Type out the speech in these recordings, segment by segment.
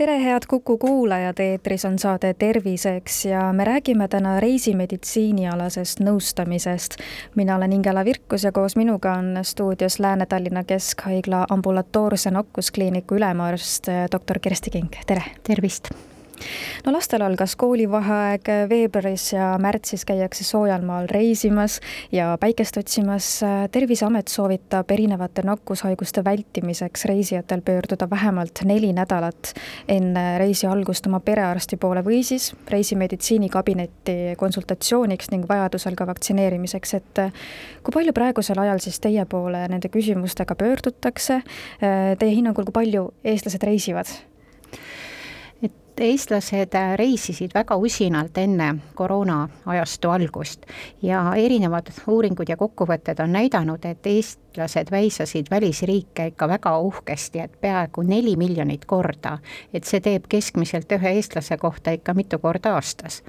tere, head Kuku kuulajad, eetris on saade Terviseks ja me räägime täna reisimeditsiinialasest nõustamisest. mina olen Ingela Virkus ja koos minuga on stuudios Lääne-Tallinna Keskhaigla ambulatoorse nakkuskliiniku ülemarst doktor Kersti Kink, tere! tervist! No lastel algas koolivaheaeg veebruaris ja märtsis käiakse soojal maal reisimas ja päikest otsimas. terviseamet soovitab erinevate nakkushaiguste vältimiseks reisijatel pöörduda vähemalt neli nädalat enne reisi algust oma perearsti poole või siis reisimeditsiinikabinetti konsultatsiooniks ning vajadusel ka vaktsineerimiseks, et kui palju praegusel ajal siis teie poole nende küsimustega pöördutakse? Teie hinnangul, kui palju eestlased reisivad? Eestlased reisisid väga usinalt enne koroona ajastu algust. Ja erinevad uuringud ja kokkuvõtted on näidanud, et Eest-, eestlased väisasid välisriike ikka väga uhkesti, et peaaegu neli miljonit korda. et see teeb keskmiselt ühe eestlase kohta ikka mitu korda aastas.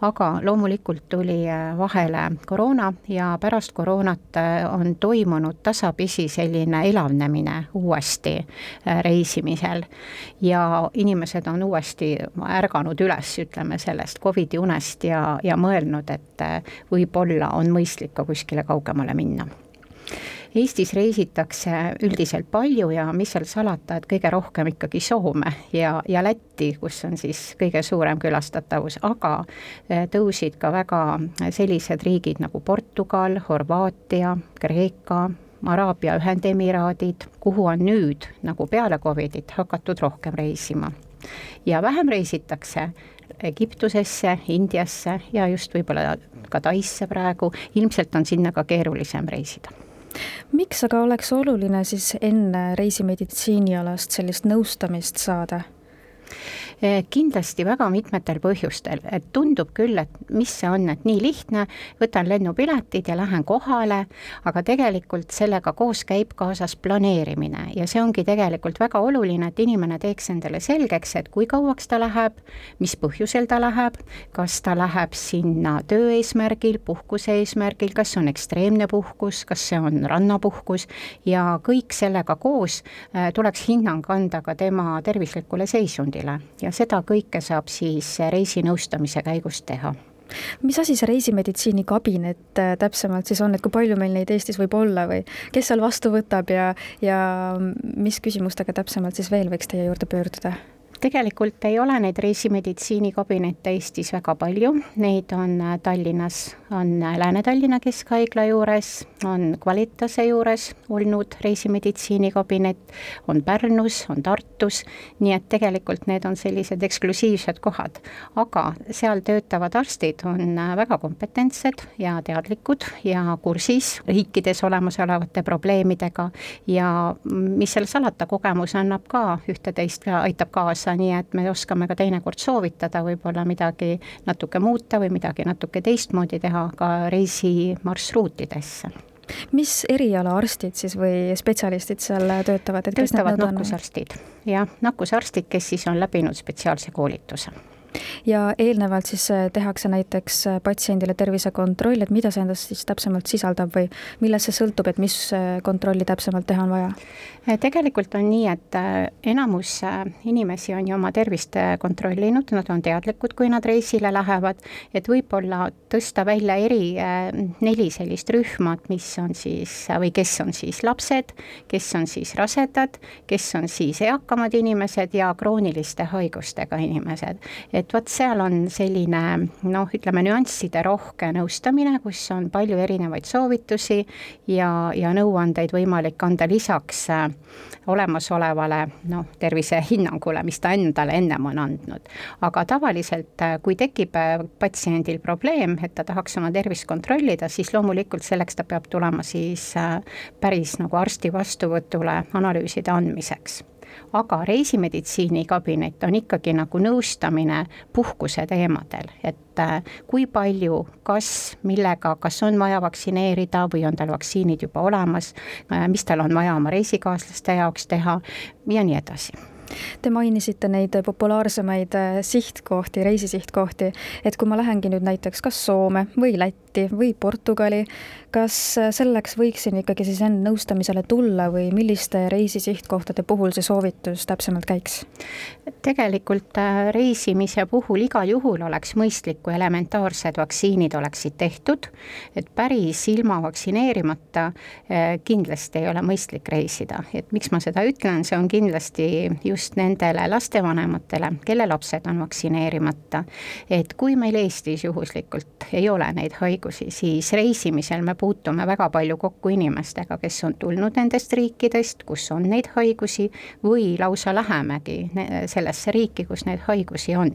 aga loomulikult tuli äh, vahele koroona ja pärast koroonat äh, on toimunud tasapisi selline elavnemine uuesti äh, reisimisel. ja inimesed on uuesti ärganud üles, ütleme, sellest Covidi unest ja, ja mõelnud, et võib-olla on mõistlik ka kuskile kaugemale minna Eestis reisitakse üldiselt palju ja mis seal salata, et kõige rohkem ikkagi Soome ja, ja Lätti, kus on siis kõige suurem külastatavus, aga eh, tõusid ka väga sellised riigid nagu Portugal, Horvaatia, Kreeka, Araabia Ühendemiraadid, kuhu on nüüd nagu peale Covidit hakatud rohkem reisima. ja vähem reisitakse Egiptusesse, Indiasse ja just võib-olla ka Taisse praegu, ilmselt on sinna ka keerulisem reisida miks aga oleks oluline siis enne reisimeditsiinialast sellist nõustamist saada? Eh, kindlasti väga mitmetel põhjustel, et tundub küll, et mis see on, et nii lihtne, võtan lennupiletid ja lähen kohale, aga tegelikult sellega koos käib kaasas planeerimine. Ja see ongi tegelikult väga oluline, et inimene teeks endale selgeks, et kui kauaks ta läheb, mis põhjusel ta läheb, kas ta läheb sinna töö eesmärgil, puhkuse eesmärgil, kas on ekstreemne puhkus, kas see on rannapuhkus ja kõik sellega koos äh, tuleks hinnang anda ka tema tervislikule seisundile ja ja seda kõike saab siis reisinõustamise käigus teha mis asi see reisimeditsiinikabinet äh, täpsemalt siis on, et kui palju meil neid Eestis võib olla või kes seal vastu võtab ja, ja mis küsimustega täpsemalt siis veel võiks teie juurde pöörduda? Tegelikult ei ole neid reisimeditsiinikabinette Eestis väga palju, neid on äh, Tallinnas, on äh, Lääne-Tallinna Keskhaigla juures, on Qualitase juures olnud reisimeditsiinikabinet, on Pärnus, on Tartus, nii et tegelikult need on sellised eksklusiivsed kohad. aga seal töötavad arstid on äh, väga kompetentsed ja teadlikud ja kursis riikides olemasolevate probleemidega ja mis seal salata, kogemus annab ka ühte-teist ja aitab kaasa kaasa, nii et me oskame ka teinekord soovitada võib-olla midagi natuke muuta või midagi natuke teistmoodi teha ka reisimarsruutidesse. Mis eriala arstid siis või spetsialistid seal töötavad, et töötavad nakkusarstid, jah, nakkusarstid, kes siis on läbinud spetsiaalse koolituse ja eelnevalt siis äh, tehakse näiteks äh, patsiendile tervisekontroll, et mida see endast siis täpsemalt sisaldab või millest see sõltub, et mis äh, kontrolli täpsemalt teha on vaja? tegelikult on nii, et enamus inimesi on ju oma tervist kontrollinud, nad on teadlikud, kui nad reisile lähevad, et võib-olla tõsta välja eri neli sellist rühma, mis on siis või kes on siis lapsed, kes on siis rasedad, kes on siis eakamad inimesed ja krooniliste haigustega inimesed et vot seal on selline noh, ütleme nüansside rohke nõustamine, kus on palju erinevaid soovitusi ja, ja nõuandeid võimalik anda lisaks äh, olemasolevale noh, tervisehinnangule, mis ta endale ennem on andnud. aga tavaliselt, äh, kui tekib äh, patsiendil probleem, et ta tahaks oma tervist kontrollida, siis loomulikult selleks ta peab tulema siis päris nagu arsti vastuvõtule analüüside andmiseks aga reisimeditsiinikabinet on ikkagi nagu nõustamine puhkuse teemadel, et äh, kui palju, kas, millega, kas on vaja vaktsineerida või on tal vaktsiinid juba olemas, äh, mis tal on vaja oma reisikaaslaste jaoks teha ja nii edasi Te mainisite neid populaarsemaid äh, sihtkohti, reisisihtkohti, et kui ma lähengi nüüd näiteks kas Soome või Lätti või Portugali, kas äh, selleks võiksin ikkagi siis enne nõustamisele tulla või milliste reisisihtkohtade puhul see soovitus täpsemalt käiks? tegelikult äh, reisimise puhul igal juhul oleks mõistlik, kui elementaarsed vaktsiinid oleksid tehtud, et päris ilma vaktsineerimata kindlasti ei ole mõistlik reisida, et miks ma seda ütlen, see on kindlasti just just nendele lastevanematele, kelle lapsed on vaktsineerimata. et kui meil Eestis juhuslikult ei ole neid haigusi, siis reisimisel me puutume väga palju kokku inimestega, kes on tulnud nendest riikidest, kus on neid haigusi, või lausa lähemegi sellesse riiki, kus neid haigusi on.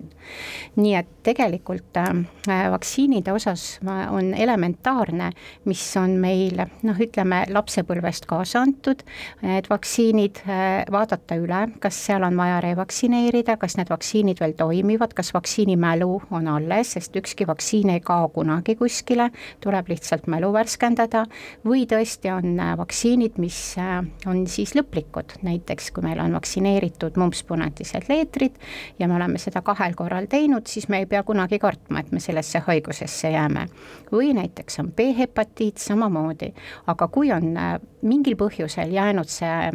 nii et tegelikult äh, vaktsiinide osas on elementaarne, mis on meil noh, ütleme lapsepõlvest kaasa antud, need vaktsiinid äh, vaadata üle, kas seal on vaja revaktsineerida, kas need vaktsiinid veel toimivad, kas vaktsiinimälu on alles, sest ükski vaktsiin ei kao kunagi kuskile, tuleb lihtsalt mälu värskendada, või tõesti on äh, vaktsiinid, mis äh, on siis lõplikud, näiteks kui meil on vaktsineeritud mumpspunetised leetrid ja me oleme seda kahel korral teinud, siis me ei pea kunagi kartma, et me sellesse haigusesse jääme. või näiteks on B-hepatiit samamoodi, aga kui on äh, mingil põhjusel jäänud see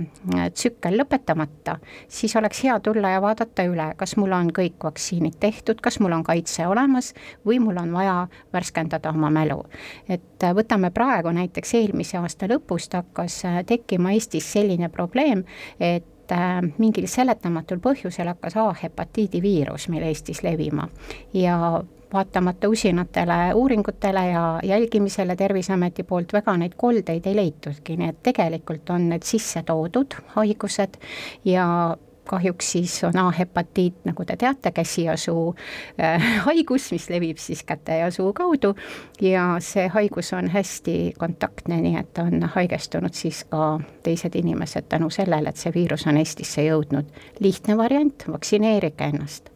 tsükkel lõpetamata, siis siis oleks hea tulla ja vaadata üle, kas mul on kõik vaktsiinid tehtud, kas mul on kaitse olemas või mul on vaja värskendada oma mälu. et äh, võtame praegu näiteks eelmise aasta lõpust hakkas äh, tekkima Eestis selline probleem, et äh, mingil seletamatul põhjusel hakkas A-hepatiidi viirus meil Eestis levima ja vaatamata usinatele uuringutele ja jälgimisele Terviseameti poolt väga neid koldeid ei leitudki, nii et tegelikult on need sisse toodud haigused ja kahjuks siis on A-hepatiit, nagu te teate, käsi ja suu äh, haigus, mis levib siis käte ja suu kaudu ja see haigus on hästi kontaktne, nii et on haigestunud siis ka teised inimesed tänu sellele, et see viirus on Eestisse jõudnud. lihtne variant, vaktsineerige ennast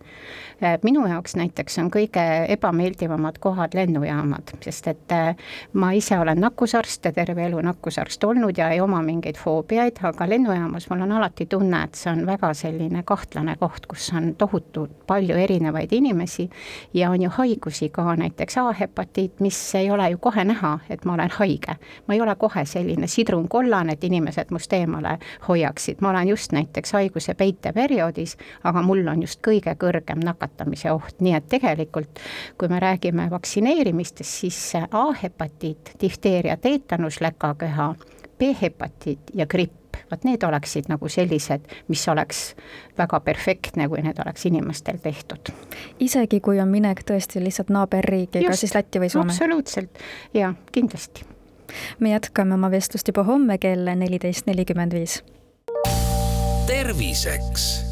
minu jaoks näiteks on kõige ebameeldivamad kohad lennujaamad, sest et äh, ma ise olen nakkusarst ja terve elu nakkusarst olnud ja ei oma mingeid foobiaid, aga lennujaamas mul on alati tunne, et see on väga selline kahtlane koht, kus on tohutult palju erinevaid inimesi ja on ju haigusi ka, näiteks A-hepatiit, mis ei ole ju kohe näha, et ma olen haige. ma ei ole kohe selline sidrunkollane, et inimesed must eemale hoiaksid, ma olen just näiteks haiguse peiteperioodis, aga mul on just kõige kõrgem nakatumine nakatamise oht, nii et tegelikult kui me räägime vaktsineerimistest, siis A-hepatiit, difteeria, teetanus, läkaköha, B-hepatiit ja gripp, vot need oleksid nagu sellised, mis oleks väga perfektne, kui need oleks inimestel tehtud. isegi kui on minek tõesti lihtsalt naaberriigiga, siis Lätti või Soome? absoluutselt, jaa, kindlasti. me jätkame oma vestlust juba homme kell neliteist nelikümmend viis. terviseks